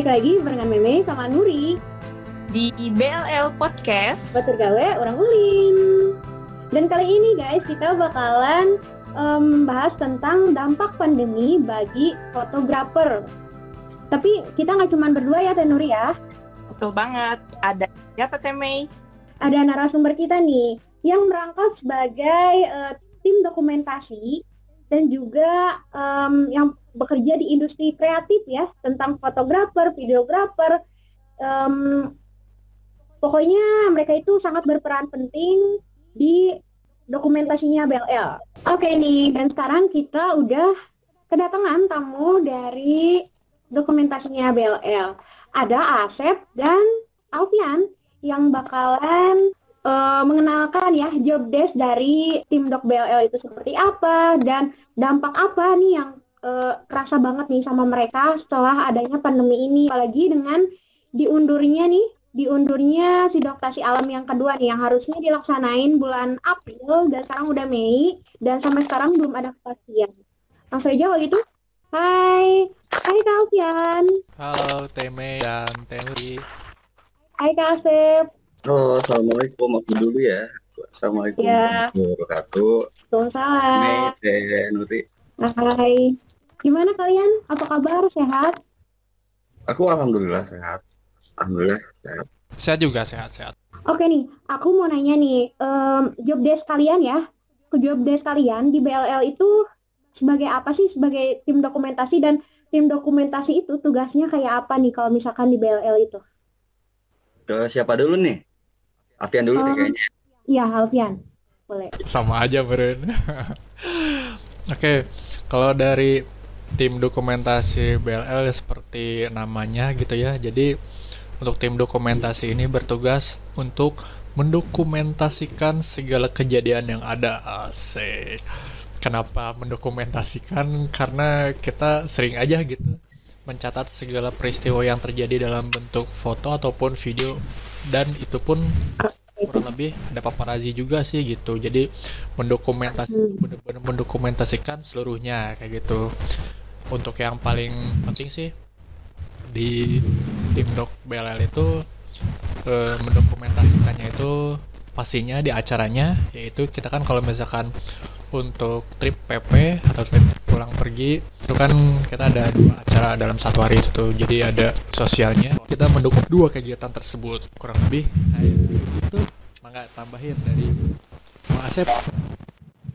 balik lagi barengan Meme sama Nuri di BLL Podcast Batur Gawe Orang Ulin. Dan kali ini guys kita bakalan um, bahas tentang dampak pandemi bagi fotografer. Tapi kita nggak cuma berdua ya Teh Nuri ya. Betul banget. Ada siapa Teh Mei? Ada narasumber kita nih yang merangkap sebagai uh, tim dokumentasi dan juga um, yang bekerja di industri kreatif ya tentang fotografer, videografer. Um, pokoknya mereka itu sangat berperan penting di dokumentasinya BLL. Oke nih, dan sekarang kita udah kedatangan tamu dari dokumentasinya BLL. Ada Asep dan Alfian yang bakalan uh, mengenalkan ya job desk dari tim Dok BLL itu seperti apa dan dampak apa nih yang uh, kerasa banget nih sama mereka setelah adanya pandemi ini apalagi dengan diundurnya nih diundurnya si doktasi alam yang kedua nih yang harusnya dilaksanain bulan April dan sekarang udah Mei dan sampai sekarang belum ada kepastian. Langsung aja kalau gitu. Hai, hai Kak Alfian. Halo Teme dan Temri. Hai Kak Halo, Assalamualaikum. Aku dulu ya. Assalamualaikum Ya. warahmatullahi wabarakatuh. Waalaikumsalam. Nuri. Hai. Gimana kalian? Apa kabar? Sehat? Aku alhamdulillah sehat. Alhamdulillah sehat. Sehat juga, sehat-sehat. Oke nih, aku mau nanya nih, em, job desk kalian ya, ke job desk kalian di BLL itu sebagai apa sih? Sebagai tim dokumentasi dan tim dokumentasi itu tugasnya kayak apa nih kalau misalkan di BLL itu? Ke siapa dulu nih? Afian dulu Um, kayaknya. Iya, Alfian. Boleh. Sama aja, Beren. Oke, kalau dari tim dokumentasi BLL ya seperti namanya gitu ya. Jadi untuk tim dokumentasi ini bertugas untuk mendokumentasikan segala kejadian yang ada. Asik. Kenapa mendokumentasikan? Karena kita sering aja gitu mencatat segala peristiwa yang terjadi dalam bentuk foto ataupun video dan itu pun kurang lebih ada paparazi juga sih gitu jadi mendokumentasi Hmm. benar-benar mendokumentasikan seluruhnya kayak gitu untuk yang paling penting sih di tim dok BLL itu eh, mendokumentasikannya itu pastinya di acaranya yaitu kita kan kalau misalkan untuk trip PP atau trip pulang pergi itu kan kita ada dua acara dalam satu hari itu tuh jadi ada sosialnya kita mendukung dua kegiatan tersebut kurang lebih nah, itu mangga tambahin dari Bang Asep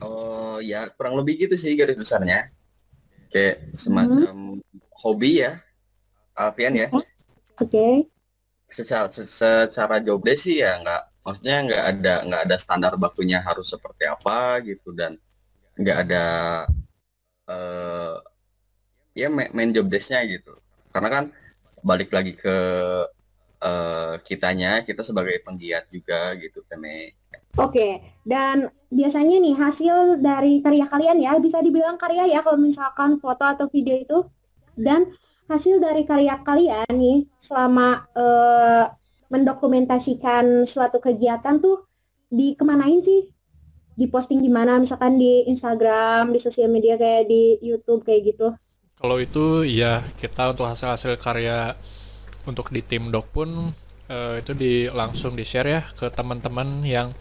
Oh ya, kurang lebih gitu sih garis besarnya. Kayak semacam hobi ya. Alfian ya. Oke. Secara se- secara job desk sih ya nggak maksudnya nggak ada nggak ada standar bakunya harus seperti apa gitu dan nggak ada eh ya ma- main job desk-nya gitu. Karena kan balik lagi ke eh kitanya, kita sebagai penggiat juga gitu Teme. Oke, dan biasanya nih hasil dari karya kalian ya, bisa dibilang karya ya kalau misalkan foto atau video itu. Dan hasil dari karya kalian nih selama eh, mendokumentasikan suatu kegiatan tuh dikemanain sih? Diposting di mana? Misalkan di Instagram, di sosial media kayak di YouTube kayak gitu. Kalau itu ya kita untuk hasil-hasil karya untuk di tim dok pun eh, itu di langsung di share ya ke teman-teman yang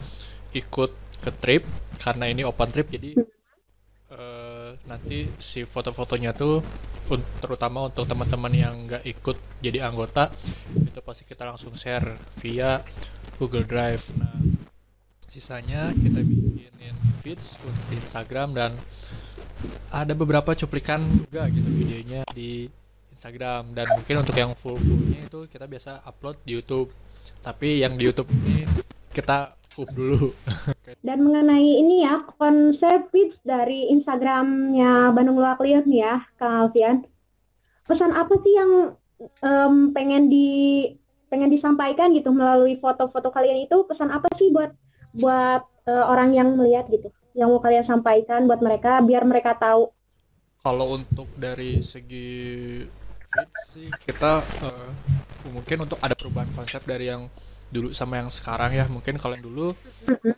ikut ke trip karena ini open trip jadi eh, nanti si foto-fotonya tuh terutama untuk teman-teman yang nggak ikut jadi anggota itu pasti kita langsung share via Google Drive. Nah sisanya kita bikinin feeds untuk Instagram dan ada beberapa cuplikan juga gitu videonya di Instagram dan mungkin untuk yang full fullnya itu kita biasa upload di YouTube tapi yang di YouTube ini kita dulu Dan mengenai ini ya, konsep feeds dari Instagramnya Bandung Luar Lihat nih ya, Kang Alfian. Pesan apa sih yang em, pengen di pengen disampaikan gitu melalui foto-foto kalian itu? Pesan apa sih buat buat eh, orang yang melihat gitu? Yang mau kalian sampaikan buat mereka biar mereka tahu. kalau untuk dari segi feeds sih kita eh, mungkin untuk ada perubahan konsep dari yang dulu sama yang sekarang ya mungkin kalau yang dulu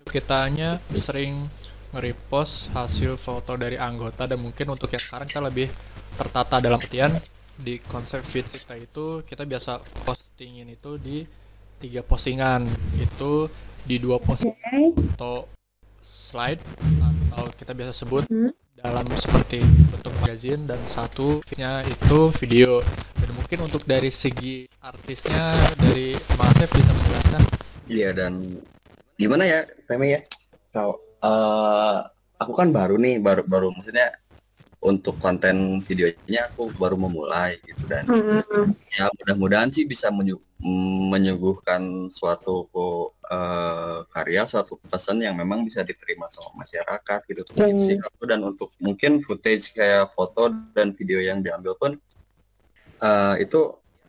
kitanya sering nge-repost hasil foto dari anggota dan mungkin untuk yang sekarang kita lebih tertata dalam artian di konsep feed kita itu kita biasa postingin itu di tiga postingan itu di dua posting Oke. atau slide atau kita biasa sebut Hmm. dalam seperti bentuk magazine dan satu nya itu video mungkin untuk dari segi artisnya dari Mas Asep bisa menjelaskan Iya dan gimana ya Teme ya? Kalau eh, aku kan baru nih, baru baru maksudnya untuk konten videonya aku baru memulai gitu dan Hmm. ya mudah-mudahan sih bisa menyu- menyuguhkan suatu eh, karya, suatu pesan yang memang bisa diterima sama masyarakat gitu Hmm. isi aku dan untuk mungkin footage kayak foto dan video yang diambil pun eh, itu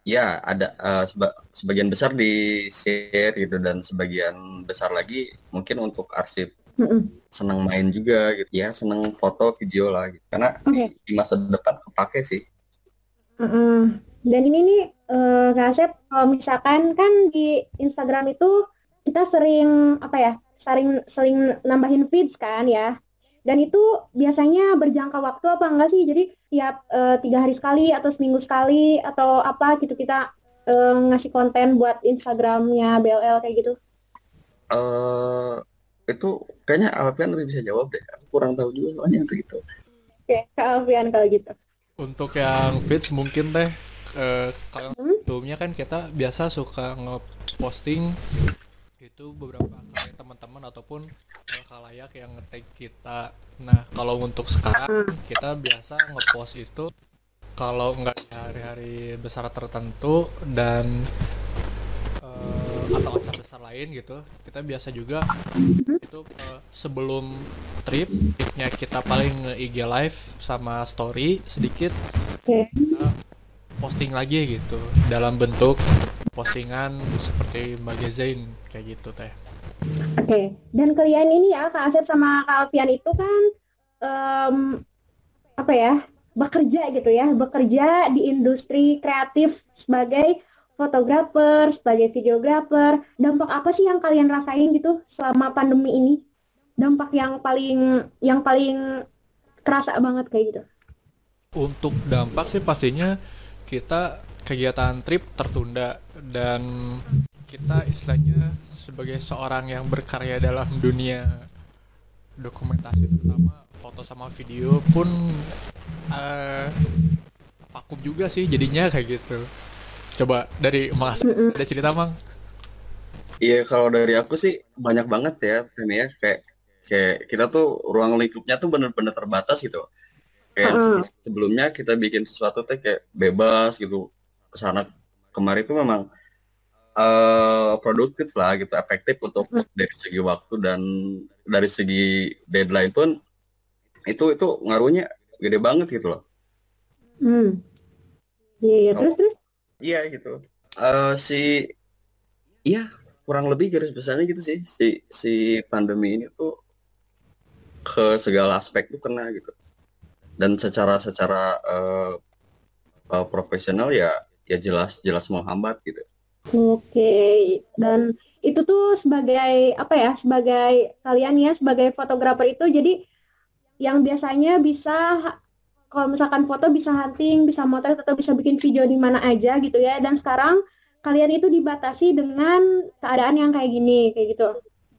ya ada eh, seba- sebagian besar di share gitu dan sebagian besar lagi mungkin untuk arsip Hmm. senang main juga gitu ya senang foto video lah gitu. karena Oke. di masa depan kepake sih Mm-mm. Dan ini nih, Kak Asep, kalau misalkan kan di Instagram itu kita sering apa ya, sering sering nambahin feeds kan ya. Dan itu biasanya berjangka waktu apa enggak sih? Jadi tiap eh, tiga hari sekali atau seminggu sekali atau apa gitu kita eh, ngasih konten buat Instagramnya BLL kayak gitu. eh itu kayaknya Alfian lebih bisa jawab deh aku kurang tahu juga soalnya untuk itu Oke, Kak Alfian kalau gitu. untuk yang feeds mungkin teh eh, kalau Hmm? sebelumnya kan kita biasa suka ngeposting itu beberapa kali teman-teman ataupun khalayak yang nge-tag kita. Nah, kalau untuk sekarang kita biasa ngepost itu kalau nggak di hari-hari besar tertentu dan eh, atau acara besar lain gitu, kita biasa juga itu eh, sebelum trip, tripnya kita paling nge-IG live sama story sedikit kita posting lagi gitu dalam bentuk postingan seperti magazine kayak gitu teh. Oke, dan kalian ini ya Kak Asep sama Kak Alfian itu kan em, apa ya bekerja gitu ya, bekerja di industri kreatif sebagai fotografer, sebagai videografer. Dampak apa sih yang kalian rasain gitu selama pandemi ini? Dampak yang paling yang paling kerasa banget kayak gitu. Untuk dampak sih pastinya kita kegiatan trip tertunda dan kita istilahnya sebagai seorang yang berkarya dalam dunia dokumentasi terutama foto sama video pun eh, vakum juga sih jadinya kayak gitu. Coba dari Mas ada cerita Mang? iya kalau dari aku sih banyak banget ya ini ya kayak kayak kita tuh ruang lingkupnya tuh bener-bener terbatas gitu kayak Heeh. sebelumnya kita bikin sesuatu tuh kayak bebas gitu ke sana kemari tuh memang eh produktif lah gitu efektif untuk dari segi waktu dan dari segi deadline pun itu itu ngaruhnya gede banget gitu loh Hmm. Iya, iya. terus terus. Iya gitu. Eh si iya kurang lebih garis besarnya gitu sih si si pandemi ini tuh ke segala aspek tuh kena gitu. Dan secara secara eh, eh, profesional ya ya jelas jelas menghambat gitu. Oke, dan itu tuh sebagai apa ya? Sebagai kalian ya, sebagai fotografer itu jadi yang biasanya bisa kalau misalkan foto bisa hunting, bisa motret atau bisa bikin video di mana aja gitu ya. Dan sekarang kalian itu dibatasi dengan keadaan yang kayak gini, kayak gitu.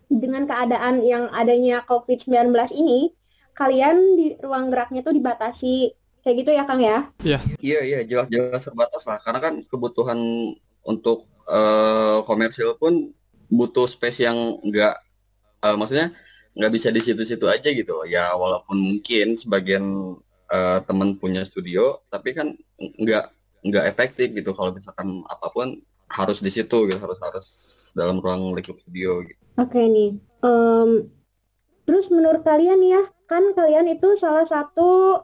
Dengan keadaan yang adanya COVID-19 ini, kalian di ruang geraknya tuh dibatasi. Kayak gitu ya, Kang ya? Iya iya jelas jelas terbatas lah karena kan kebutuhan untuk eh, komersil pun butuh space yang enggak eh, maksudnya nggak bisa di situ-situ aja gitu. Ya walaupun mungkin sebagian eh, temen punya studio tapi kan nggak nggak efektif gitu kalau misalkan apa pun harus di situ gitu harus harus dalam ruang lingkup studio gitu. Oke nih. Em, terus menurut kalian ya, kan kalian itu salah satu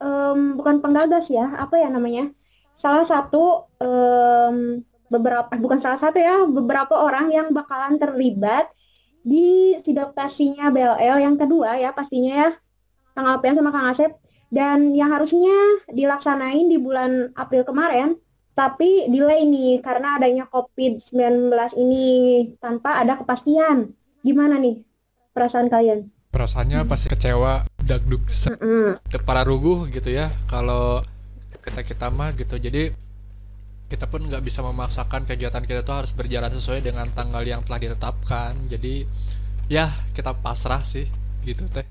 em, bukan penggagas ya, apa ya namanya? Salah satu em, beberapa bukan salah satu ya, beberapa orang yang bakalan terlibat di sidoptasinya BLL yang kedua ya pastinya ya, Kang Alpian sama Kang Asep. Dan yang harusnya dilaksanain di bulan April kemarin, tapi delay nih karena adanya COVID-19 ini tanpa ada kepastian. Gimana nih perasaan kalian? Perasaannya pasti kecewa, dagdug, Mm-mm. para ruguh gitu ya kalau kita kita mah gitu jadi kita pun nggak bisa memaksakan kegiatan kita tuh harus berjalan sesuai dengan tanggal yang telah ditetapkan. Jadi ya kita pasrah sih gitu teh.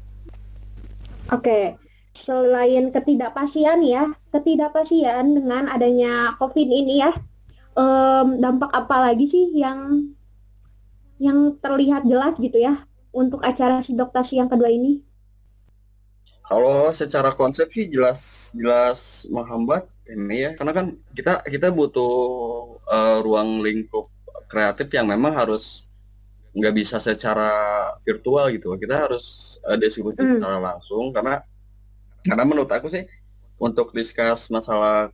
Oke, selain ketidakpastian ya, ketidakpastian dengan adanya COVID ini ya, em, dampak apa lagi sih yang yang terlihat jelas gitu ya untuk acara sidoktasi yang kedua ini? Kalau secara konsep sih jelas jelas menghambat ini ya, karena kan kita kita butuh eh, ruang lingkup kreatif yang memang harus nggak bisa secara virtual gitu. Kita harus uh, diskusi Hmm. secara langsung karena karena menurut aku sih untuk discuss masalah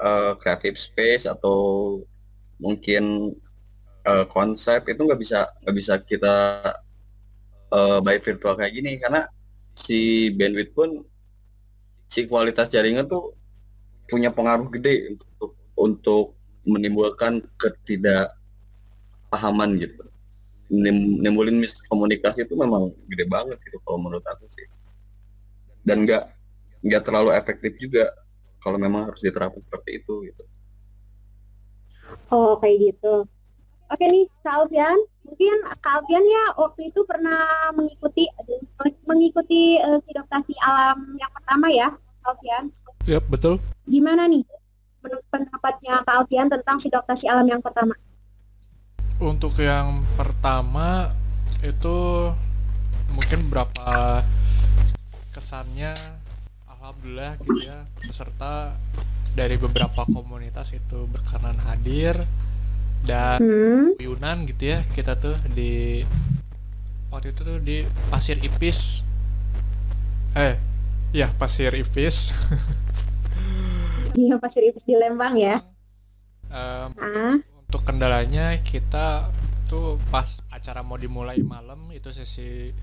eh, creative space atau mungkin eh, konsep itu nggak bisa nggak bisa kita eh, by virtual kayak gini karena si bandwidth pun si kualitas jaringan tuh punya pengaruh gede untuk untuk menimbulkan ketidakpahaman gitu Nim- nimbulin miskomunikasi itu memang gede banget gitu kalau menurut aku sih dan nggak nggak terlalu efektif juga kalau memang harus diterapkan seperti itu gitu Oh, kayak gitu. Oke nih, Kak Alfian, mungkin Kak Alfian ya waktu itu pernah mengikuti mengikuti eh, sidoktasi alam yang pertama ya, Kak Alfian. Yap, betul. Gimana nih menurut pendapatnya Kak Alfian tentang sidoktasi alam yang pertama? Untuk yang pertama itu mungkin berapa kesannya alhamdulillah gitu ya peserta dari beberapa komunitas itu berkenan hadir dan Hmm, Yunan gitu ya kita tuh di waktu itu tuh di Pasir Ipis eh ya Pasir Ipis. Iya Pasir Ipis di Lembang ya. Em, Ah, untuk kendalanya kita tuh pas acara mau dimulai malam itu sesi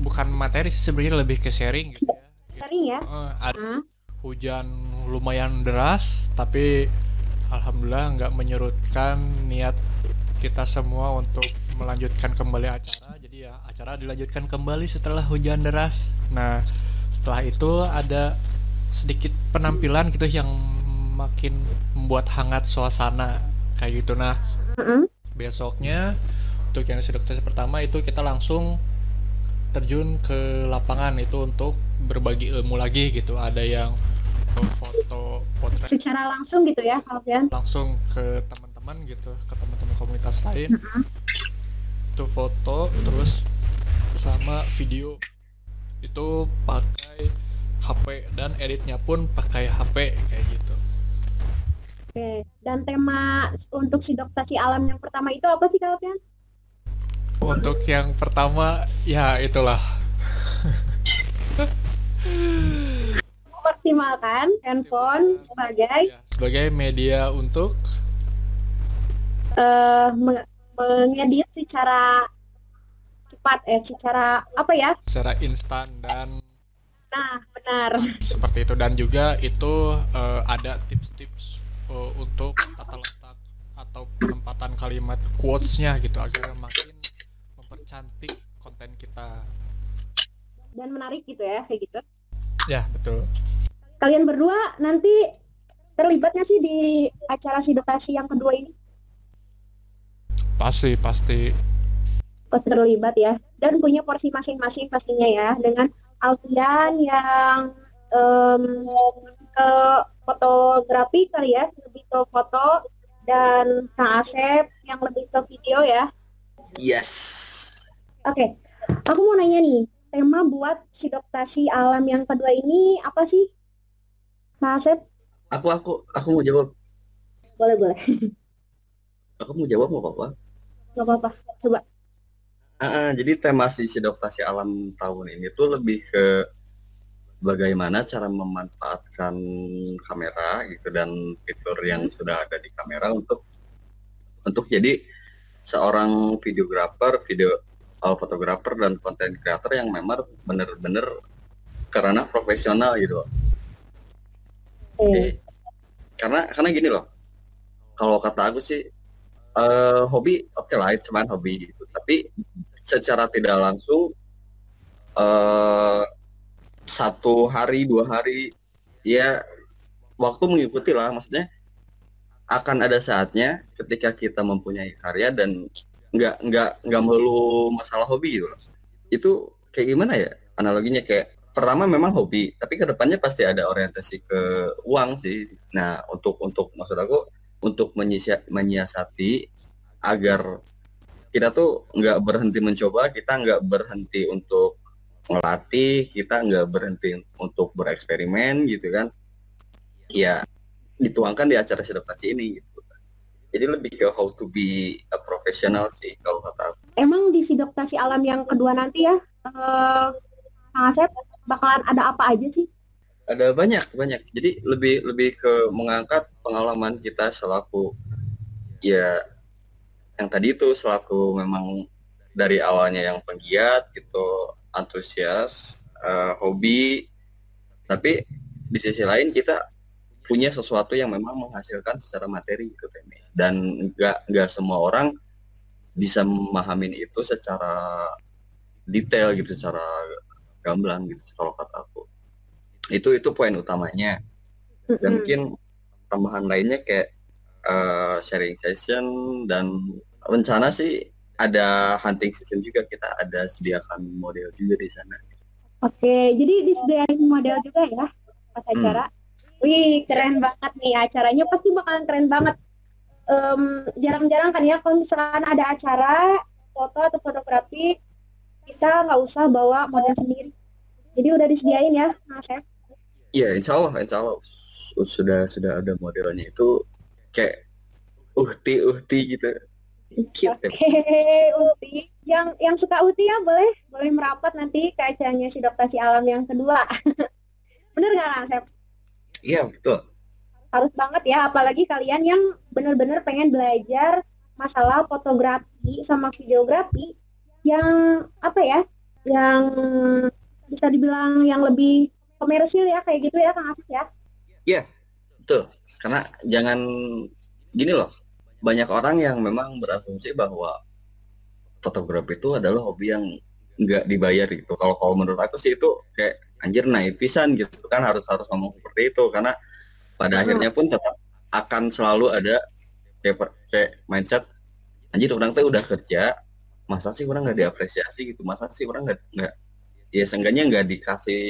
bukan materi sih sebenarnya lebih ke sharing gitu ya. Sering ya. Eh, ada Ah, hujan lumayan deras tapi alhamdulillah nggak menyurutkan niat kita semua untuk melanjutkan kembali acara. Jadi ya acara dilanjutkan kembali setelah hujan deras. Nah setelah itu ada sedikit penampilan gitu yang makin membuat hangat suasana kayak gitu. Nah besoknya untuk yang sedokter pertama itu kita langsung terjun ke lapangan itu untuk berbagi ilmu lagi gitu. Ada yang foto potret. Secara langsung gitu ya, Kak Alfian. langsung ke teman-teman gitu ke teman-teman komunitas lain. Mm-mm. itu foto terus sama video itu pakai HP dan editnya pun pakai HP kayak gitu. Oke, dan tema untuk sidoktasi alam yang pertama itu apa sih Kak Alfian? untuk yang pertama ya itulah. Memaksimalkan handphone sebagai Ya, sebagai media untuk meng- mengedit secara cepat eh secara apa ya? secara instan dan Nah, benar. seperti itu dan juga itu eh, ada tips-tips eh, untuk tata letak atau penempatan kalimat quotes-nya gitu agar makin mempercantik konten kita. Dan menarik gitu ya, kayak gitu. Ya, betul. Kalian berdua nanti terlibatnya sih di acara sidoktasi yang kedua ini? Pasti, pasti. Kok terlibat ya? Dan punya porsi masing-masing pastinya ya dengan Alfian yang em, ke fotografi kali ya, lebih ke foto dan Kang Asep yang lebih ke video ya. yes Oke, aku mau nanya nih, tema buat sidoktasi alam yang kedua ini apa sih? Kang Asep, aku aku aku mau jawab boleh boleh, aku mau jawab mau apa nggak apa-apa. Coba. Ah, jadi tema si Sidoktasi Alam tahun ini tuh lebih ke bagaimana cara memanfaatkan kamera gitu dan fitur yang sudah ada di kamera untuk untuk jadi seorang videografer, video uh, fotografer dan konten creator yang memang bener-bener karena profesional gitu. Oke. Jadi, karena karena gini loh. Kalau kata aku sih eh hobi oke lah itu cuman hobi gitu. Tapi secara tidak langsung eh satu hari dua hari ya waktu mengikuti lah maksudnya akan ada saatnya ketika kita mempunyai karya dan nggak nggak nggak melulu masalah hobi gitu loh. Itu kayak gimana ya analoginya kayak pertama memang hobi tapi ke depannya pasti ada orientasi ke uang sih. Nah untuk untuk maksud aku untuk menyiasati agar kita tuh nggak berhenti mencoba, kita nggak berhenti untuk ngelatih, kita nggak berhenti untuk bereksperimen gitu kan. Ya dituangkan di acara adaptasi ini gitu. Jadi lebih ke how to be a professional sih kalau kata aku. Emang di sidoptasi alam yang kedua nanti ya, uh, Kang Asep bakalan ada apa aja sih? Ada banyak banyak. Jadi lebih lebih ke mengangkat pengalaman kita selaku ya yang tadi itu selaku memang dari awalnya yang penggiat gitu antusias uh, hobi. Tapi di sisi lain kita punya sesuatu yang memang menghasilkan secara materi gitu dan nggak nggak semua orang bisa memahami itu secara detail gitu secara gamblang gitu kalau kata aku. Itu itu poin utamanya. Dan mungkin tambahan lainnya kayak uh, sharing session dan rencana sih ada hunting season juga kita ada sediakan model juga di sana. Oke, jadi disediakan model juga ya pas hmm. acara. Hmm. Wih, keren banget nih acaranya pasti bakalan keren banget. jarang-jarang kan ya kalau misalkan ada acara foto atau fotografi kita nggak usah bawa model sendiri. Jadi udah disediain ya, Mas ya? Iya, insya Allah, insya Allah sudah sudah ada modelnya itu kayak uhti uhti gitu Oke, okay, Uti. Yang yang suka Uti ya boleh boleh merapat nanti ke acaranya si Doktasi Alam yang kedua. Bener nggak Kang Sep? Iya betul. Harus banget ya, apalagi kalian yang bener-bener pengen belajar masalah fotografi sama videografi yang apa ya, yang bisa dibilang yang lebih komersil ya kayak gitu ya Kang Asif ya? Iya, betul. Karena jangan gini loh, banyak orang yang memang berasumsi bahwa fotografi itu adalah hobi yang nggak dibayar gitu. Kalau kalau menurut aku sih itu kayak anjir naik pisan gitu kan harus harus ngomong seperti itu. Karena pada akhirnya pun tetap akan selalu ada kayak, kayak mindset anjir orang tuh udah kerja masa sih orang nggak diapresiasi gitu? Masa sih orang nggak nggak ya seenggaknya nggak dikasih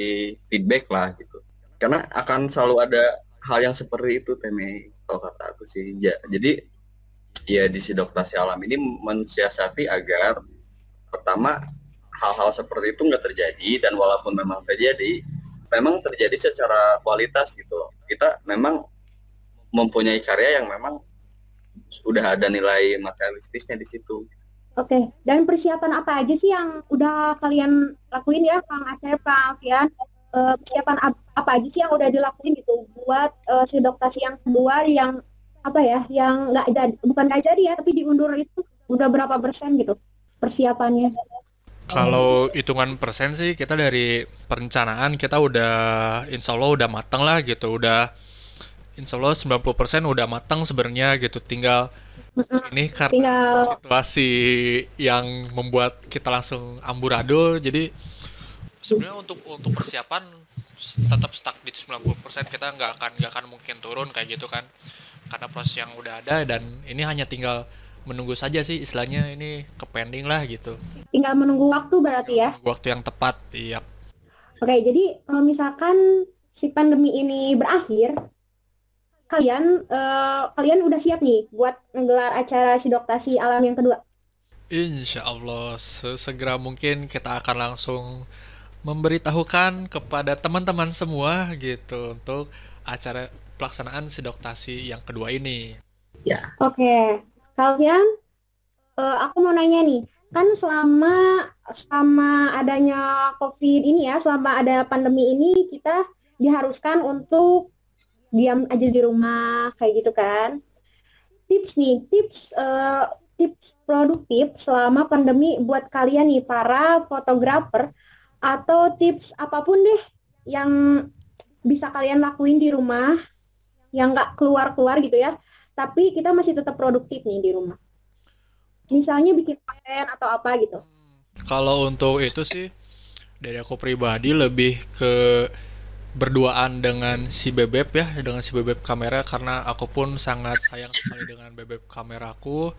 feedback lah gitu. Karena akan selalu ada hal yang seperti itu teme kalau kata aku sih. Ya jadi ya di sidoktasi alam ini mensiasati agar pertama hal-hal seperti itu nggak terjadi dan walaupun memang terjadi memang terjadi secara kualitas gitu kita memang mempunyai karya yang memang sudah ada nilai materialistisnya di situ. Oke, dan persiapan apa aja sih yang udah kalian lakuin ya, Kang Aceh, Pak Alfian? Uh, persiapan apa aja sih yang udah dilakuin gitu buat uh, sidoktasi yang kedua yang apa ya yang nggak jadi bukan nggak jadi ya tapi diundur itu udah berapa persen gitu persiapannya? Kalau hitungan persen sih kita dari perencanaan kita udah insya Allah udah matang lah gitu udah insya Allah 90% udah matang sebenarnya gitu. Tinggal ini karena tinggal... situasi yang membuat kita langsung amburadul jadi sebenarnya untuk untuk persiapan tetap stuck di 90% kita nggak akan nggak akan mungkin turun kayak gitu kan karena proses yang udah ada dan ini hanya tinggal menunggu saja sih istilahnya ini ke pending lah gitu. Tinggal menunggu waktu berarti ya? waktu yang tepat, iya. Oke, jadi kalau misalkan si pandemi ini berakhir, kalian uh, kalian udah siap nih buat menggelar acara sidoktasi alam yang kedua? Insya Allah sesegera mungkin kita akan langsung memberitahukan kepada teman-teman semua gitu untuk acara pelaksanaan sidoktasi yang kedua ini. Ya. Oke, okay. kalian, uh, aku mau nanya nih, kan selama selama adanya COVID ini ya, selama ada pandemi ini kita diharuskan untuk diam aja di rumah kayak gitu kan. Tips nih, tips uh, tips produktif selama pandemi buat kalian nih para fotografer atau tips apa pun deh yang bisa kalian lakuin di rumah yang nggak keluar-keluar gitu ya, tapi kita masih tetap produktif nih di rumah. Misalnya bikin konten atau apa gitu. Kalau untuk itu sih dari aku pribadi lebih ke berduaan dengan si Bebek ya, dengan si Bebek kamera karena aku pun sangat sayang sekali dengan Bebek kameraku.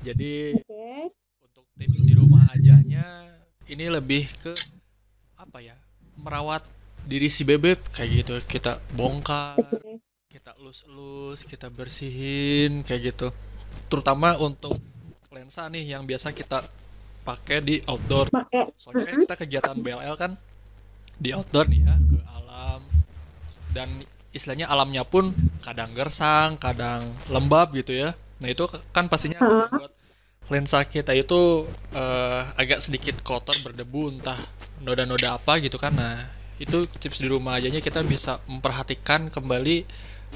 Jadi Oke. untuk tips di rumah ajanya ini lebih ke apa ya? Merawat diri si Bebek kayak gitu. Kita bongkar. Kita elus-elus, kita bersihin kayak gitu. Terutama untuk lensa nih yang biasa kita pakai di outdoor. Soalnya kan kita kegiatan BLL kan di outdoor nih ya, ke alam dan istilahnya alamnya pun kadang gersang, kadang lembab gitu ya. Nah itu kan pastinya membuat lensa kita itu eh, agak sedikit kotor berdebu entah noda-noda apa gitu kan. Nah itu tips di rumah ajanya kita bisa memperhatikan kembali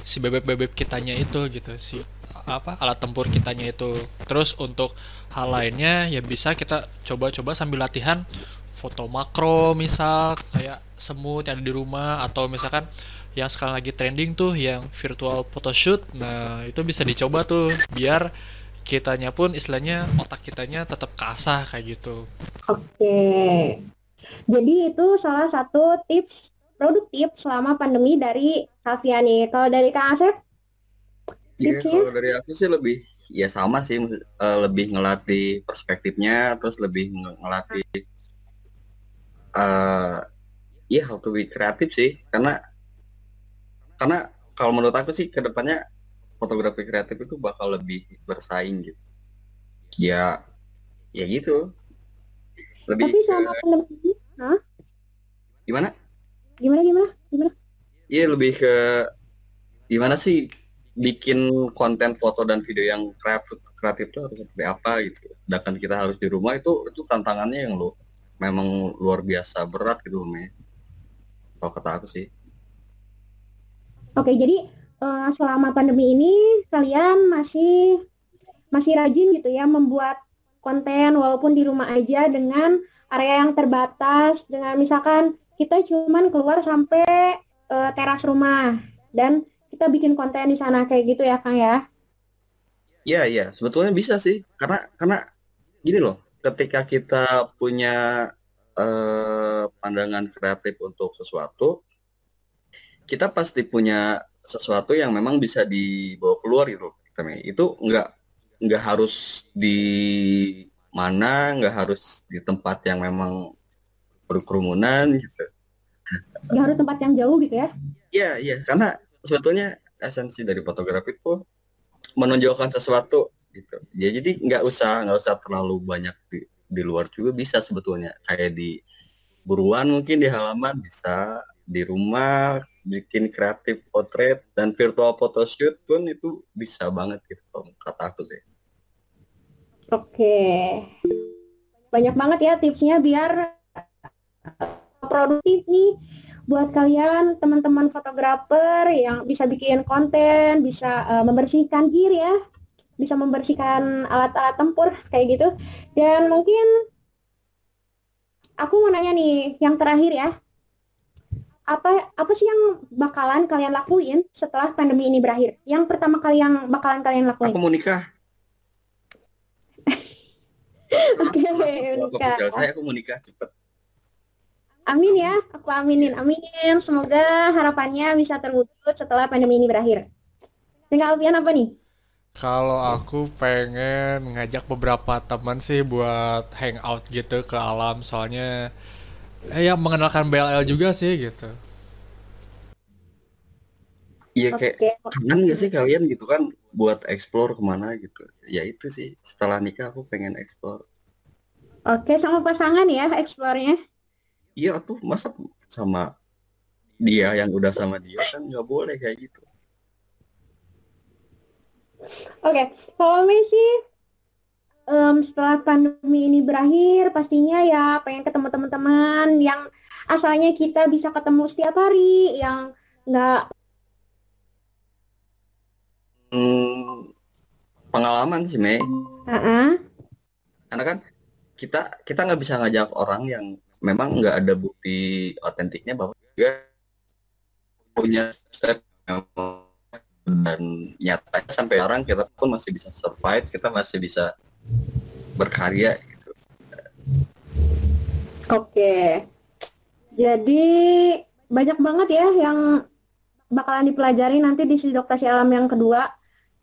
si bebek-bebek kitanya itu gitu si apa alat tempur kitanya itu. Terus untuk hal lainnya ya bisa kita coba-coba sambil latihan foto makro misal kayak semut yang ada di rumah atau misalkan yang sekarang lagi trending tuh yang virtual photoshoot nah itu bisa dicoba tuh biar kitanya pun istilahnya otak kitanya tetap kasah kayak gitu Oke. Jadi itu salah satu tips produktif selama pandemi dari Kavia nih. Kalau dari Kang Asep, Iya, kalau dari aku sih lebih ya sama sih eh, lebih ngelatih perspektifnya terus lebih nge- ngelatih eh iya how to be kreatif sih. Karena karena kalau menurut aku sih ke depannya fotografi kreatif itu bakal lebih bersaing gitu. Ya ya gitu. Lebih tapi selama pandemi ini, gimana gimana gimana? Gimana? Iya lebih ke gimana sih bikin konten foto dan video yang kreatif kreatif itu harus seperti apa gitu. Sedangkan kita harus di rumah itu itu tantangannya yang lo memang luar biasa berat gitu Me. Kalau kata aku sih. Oke, jadi eh, selama pandemi ini kalian masih masih rajin gitu ya membuat konten walaupun di rumah aja dengan area yang terbatas dengan misalkan kita cuman keluar sampai eh, teras rumah dan kita bikin konten di sana kayak gitu ya Kang ya. Iya iya sebetulnya bisa sih karena karena gini loh ketika kita punya eh, pandangan kreatif untuk sesuatu kita pasti punya sesuatu yang memang bisa dibawa keluar gitu Teme. itu nggak nggak harus di mana nggak harus di tempat yang memang berkerumunan gitu. Nggak harus tempat yang jauh gitu ya. Iya iya. Karena sebetulnya esensi dari fotografi itu menonjolkan sesuatu gitu. Ya jadi nggak usah nggak usah terlalu banyak di, di luar juga bisa sebetulnya. Kayak di buruan mungkin di halaman bisa di rumah bikin kreatif potret dan virtual photoshoot pun itu bisa banget gitu kata aku sih. Oke. Banyak banget ya tipsnya biar produktif nih buat kalian teman-teman fotografer yang bisa bikin konten, bisa eh, membersihkan gear ya, bisa membersihkan alat-alat tempur kayak gitu. Dan mungkin aku mau nanya nih, yang terakhir ya. Apa apa sih yang bakalan kalian lakuin setelah pandemi ini berakhir? Yang pertama kali yang bakalan kalian lakuin? aku mau nikah Oke, aku nikah. saya aku mau nikah cepet Amin ya, aku aminin, aminin. Semoga harapannya bisa terwujud setelah pandemi ini berakhir. Tinggal Alfian apa nih? kalau aku pengen ngajak beberapa teman sih buat hangout gitu ke alam soalnya eh, ya mengenalkan BLL juga sih gitu iya kayak Oke, kangen gak sih kalian gitu kan buat explore ke mana gitu ya itu sih setelah nikah aku pengen explore oke sama pasangan ya eksplornya. Iya tuh masa sama dia yang udah sama dia kan nggak boleh kayak gitu Oke, kalau Messi em, setelah pandemi ini berakhir, pastinya ya pengen ketemu teman-teman yang asalnya kita bisa ketemu setiap hari, yang nggak Hmm, pengalaman sih Mei Ah-ah. karena kan kita kita nggak bisa ngajak orang yang memang nggak ada bukti otentiknya bahwa dia punya step yang dan nyatanya sampai sekarang kita pun masih bisa survive kita masih bisa berkarya gitu. Oke. Jadi banyak banget ya yang bakalan dipelajari nanti di sidokasi alam yang kedua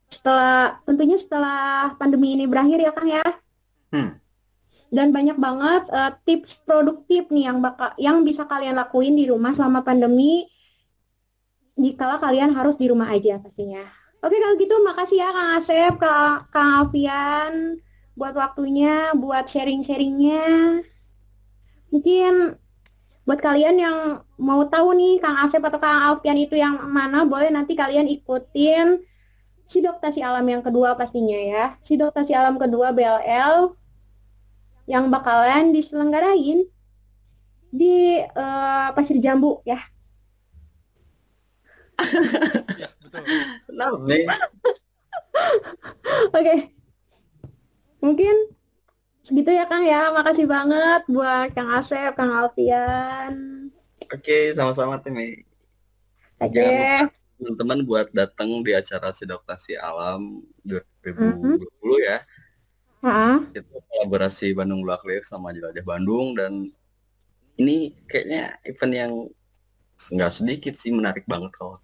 setelah tentunya setelah pandemi ini berakhir ya Kang ya. Hmm. Dan banyak banget uh, tips produktif nih yang bakal yang bisa kalian lakuin di rumah selama pandemi jika kalian harus di rumah aja pastinya. Oke kalau gitu makasih ya Kang Asep, Kang, Kang Alfian buat waktunya, buat sharing-sharingnya. Mungkin buat kalian yang mau tahu nih Kang Asep atau Kang Alfian itu yang mana, boleh nanti kalian ikutin sidoktasi alam yang kedua pastinya ya. Sidoktasi alam kedua BLL yang bakalan diselenggarain di uh, Pasir Jambu ya. ya betul. Oke. Mungkin segitu ya Kang ya. Makasih banget buat Kang Asep, Kang Alfian. Oke, sama-sama Timi. Oke. Okay teman-teman buat datang di acara Sidokasi Alam 2020 mm-hmm. ya. Uh-huh. Itu kolaborasi Bandung Luak Clear sama Jelajah Bandung dan ini kayaknya event yang nggak sedikit sih menarik banget kalau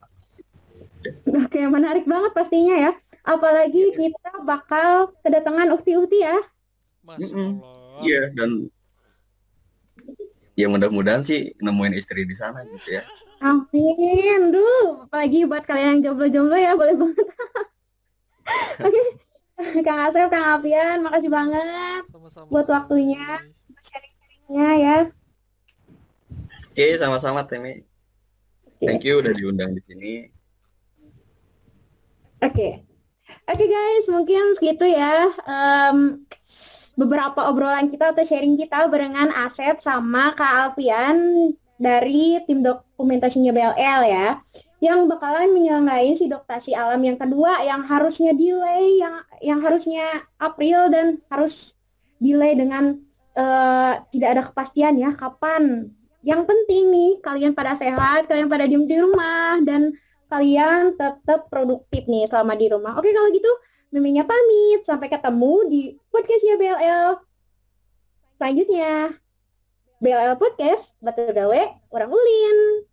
Oke, menarik banget pastinya ya. Apalagi yeah. kita bakal kedatangan ukti-ukti ya. Iya, dan ya mudah-mudahan sih nemuin istri di sana gitu ya. Amin. Duh, apalagi buat kalian yang jomblo-jomblo ya, boleh banget. Oke. Kang Asep, Kang Alfian, makasih banget sama-sama. buat waktunya, sharing-sharingnya ya. Oke, sama-sama Temi. Thank you udah diundang di sini. Oke. Okay. Oke okay guys, mungkin segitu ya. Um, beberapa obrolan kita atau sharing kita barengan Asep sama Kak Alfian dari tim dokumentasinya BLL ya yang bakalan menyelenggarai si doktasi alam yang kedua yang harusnya delay yang yang harusnya April dan harus delay dengan uh, tidak ada kepastian ya kapan. Yang penting nih kalian pada sehat kalian pada diem di rumah dan kalian tetap produktif nih selama di rumah. Oke kalau gitu Miminya pamit. Sampai ketemu di podcastnya BLL selanjutnya BLL Podcast, Batu Gawe, Orang Ulin.